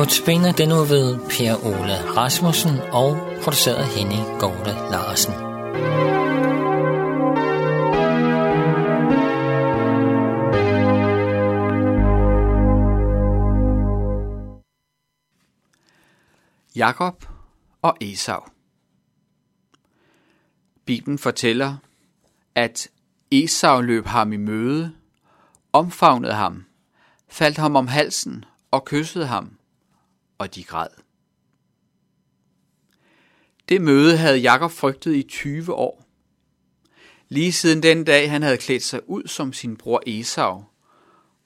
Notabene den nu ved Per Ole Rasmussen og produceret Henning Gorte Larsen. Jakob og Esau. Bibelen fortæller, at Esau løb ham i møde, omfavnede ham, faldt ham om halsen og kyssede ham, og de græd. Det møde havde Jakob frygtet i 20 år. Lige siden den dag, han havde klædt sig ud som sin bror Esau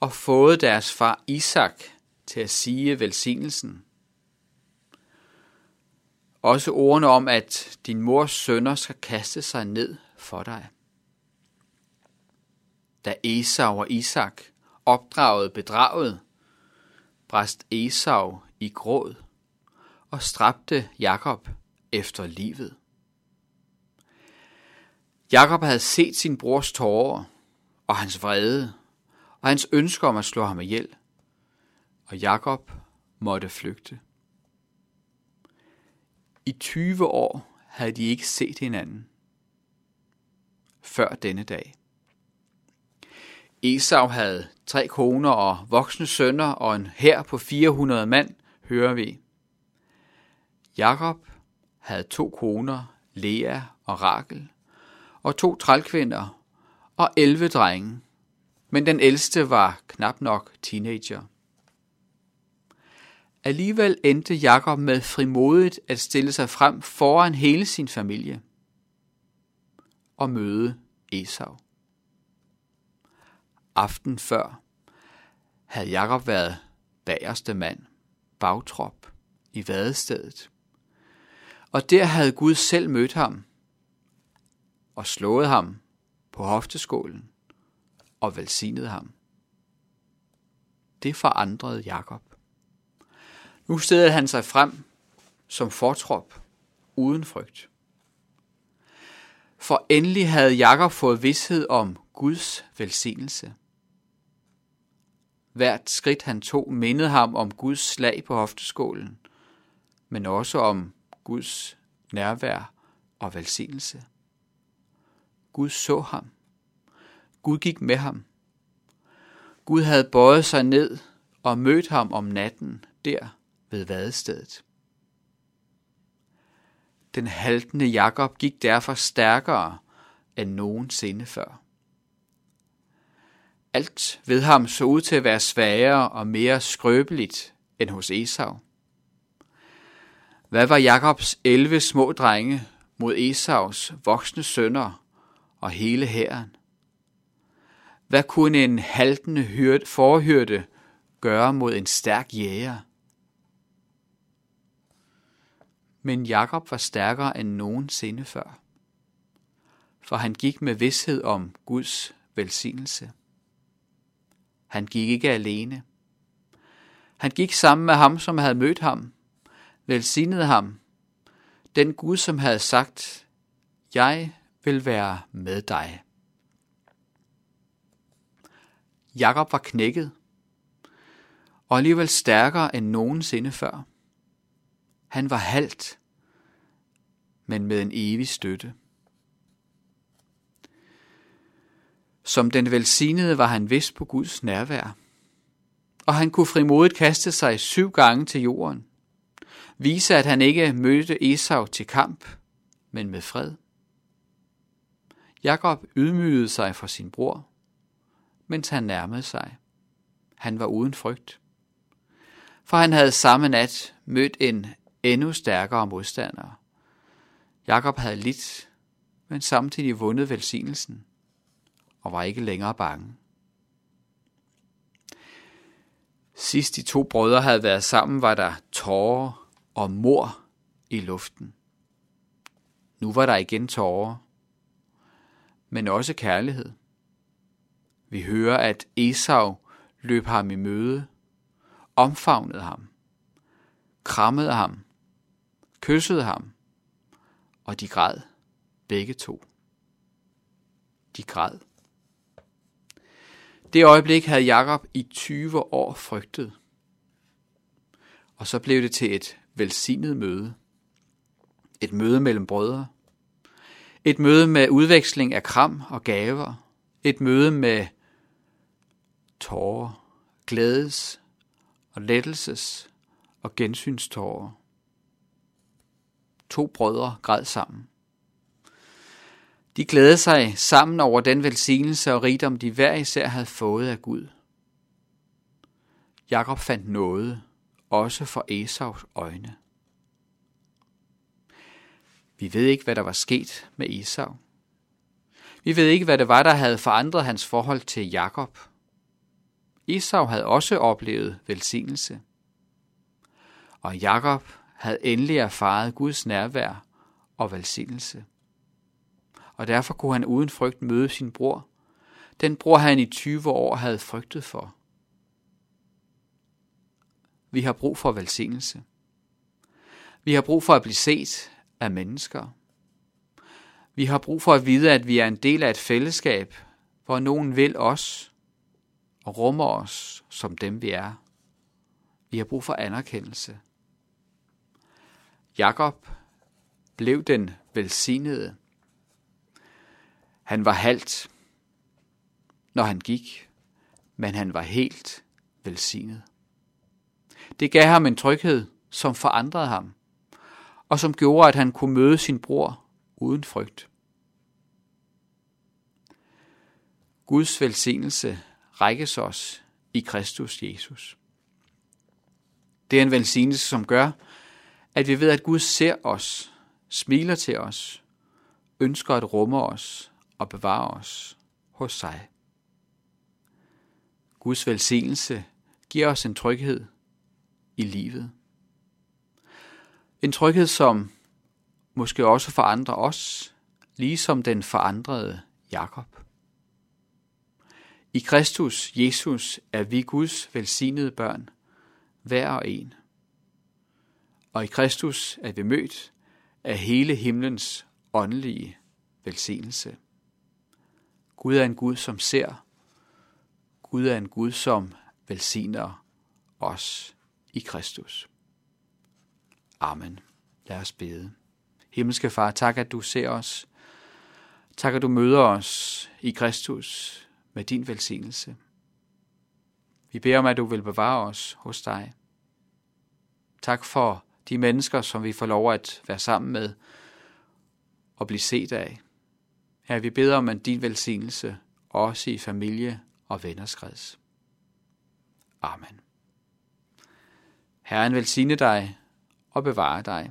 og fået deres far Isak til at sige velsignelsen. Også ordene om, at din mors sønner skal kaste sig ned for dig. Da Esau og Isak opdraget bedraget, bræst Esau i gråd og stræbte Jakob efter livet. Jakob havde set sin brors tårer og hans vrede og hans ønsker om at slå ham ihjel, og Jakob måtte flygte. I 20 år havde de ikke set hinanden. Før denne dag. Esau havde tre koner og voksne sønner og en hær på 400 mand, hører vi. Jakob havde to koner, Lea og Rakel, og to trælkvinder og 11 drenge, men den ældste var knap nok teenager. Alligevel endte Jakob med frimodigt at stille sig frem foran hele sin familie og møde Esau. Aften før havde Jakob været bagerste mand, bagtrop, i vadestedet. Og der havde Gud selv mødt ham og slået ham på hofteskålen og velsignet ham. Det forandrede Jakob. Nu stedede han sig frem som fortrop uden frygt. For endelig havde Jakob fået vidshed om Guds velsignelse. Hvert skridt han tog mindede ham om Guds slag på hofteskålen, men også om Guds nærvær og velsignelse. Gud så ham. Gud gik med ham. Gud havde bøjet sig ned og mødt ham om natten der ved vadestedet. Den haltende Jakob gik derfor stærkere end nogensinde før. Alt ved ham så ud til at være svagere og mere skrøbeligt end hos Esau. Hvad var Jakobs 11 små drenge mod Esaus voksne sønner og hele hæren? Hvad kunne en haltende forhørte gøre mod en stærk jæger? Men Jakob var stærkere end nogensinde før, for han gik med vidshed om Guds velsignelse. Han gik ikke alene. Han gik sammen med ham, som havde mødt ham, velsignede ham, den Gud, som havde sagt, jeg vil være med dig. Jakob var knækket, og alligevel stærkere end nogensinde før. Han var halt, men med en evig støtte. Som den velsignede var han vist på Guds nærvær, og han kunne frimodigt kaste sig syv gange til jorden, vise at han ikke mødte Esau til kamp, men med fred. Jakob ydmygede sig for sin bror, mens han nærmede sig. Han var uden frygt, for han havde samme nat mødt en endnu stærkere modstander. Jakob havde lidt, men samtidig vundet velsignelsen og var ikke længere bange. Sidst de to brødre havde været sammen, var der tårer og mor i luften. Nu var der igen tårer, men også kærlighed. Vi hører, at Esau løb ham i møde, omfavnede ham, krammede ham kyssede ham, og de græd begge to. De græd. Det øjeblik havde Jakob i 20 år frygtet. Og så blev det til et velsignet møde. Et møde mellem brødre. Et møde med udveksling af kram og gaver. Et møde med tårer, glædes og lettelses og gensynstårer. To brødre græd sammen. De glædede sig sammen over den velsignelse og rigdom, de hver især havde fået af Gud. Jakob fandt noget, også for Esaus øjne. Vi ved ikke, hvad der var sket med Esau. Vi ved ikke, hvad det var, der havde forandret hans forhold til Jakob. Esau havde også oplevet velsignelse. Og Jakob havde endelig erfaret Guds nærvær og velsignelse. Og derfor kunne han uden frygt møde sin bror, den bror han i 20 år havde frygtet for. Vi har brug for velsignelse. Vi har brug for at blive set af mennesker. Vi har brug for at vide, at vi er en del af et fællesskab, hvor nogen vil os og rummer os som dem vi er. Vi har brug for anerkendelse. Jakob blev den velsignede. Han var halt, når han gik, men han var helt velsignet. Det gav ham en tryghed, som forandrede ham, og som gjorde, at han kunne møde sin bror uden frygt. Guds velsignelse rækkes os i Kristus Jesus. Det er en velsignelse, som gør, at vi ved, at Gud ser os, smiler til os, ønsker at rumme os og bevare os hos sig. Guds velsignelse giver os en tryghed i livet. En tryghed, som måske også forandrer os, ligesom den forandrede Jakob. I Kristus, Jesus, er vi Guds velsignede børn, hver og en. Og i Kristus er vi mødt af hele himlens åndelige velsignelse. Gud er en Gud, som ser. Gud er en Gud, som velsigner os i Kristus. Amen. Lad os bede. Himmelske Far, tak at du ser os. Tak at du møder os i Kristus med din velsignelse. Vi beder om, at du vil bevare os hos dig. Tak for de mennesker, som vi får lov at være sammen med og blive set af. Her vi beder om, at din velsignelse også i familie og vennerskreds. Amen. Herren velsigne dig og bevare dig.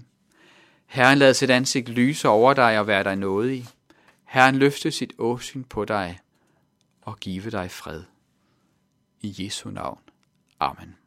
Herren lad sit ansigt lyse over dig og være dig nådig. Herren løfte sit åsyn på dig og give dig fred. I Jesu navn. Amen.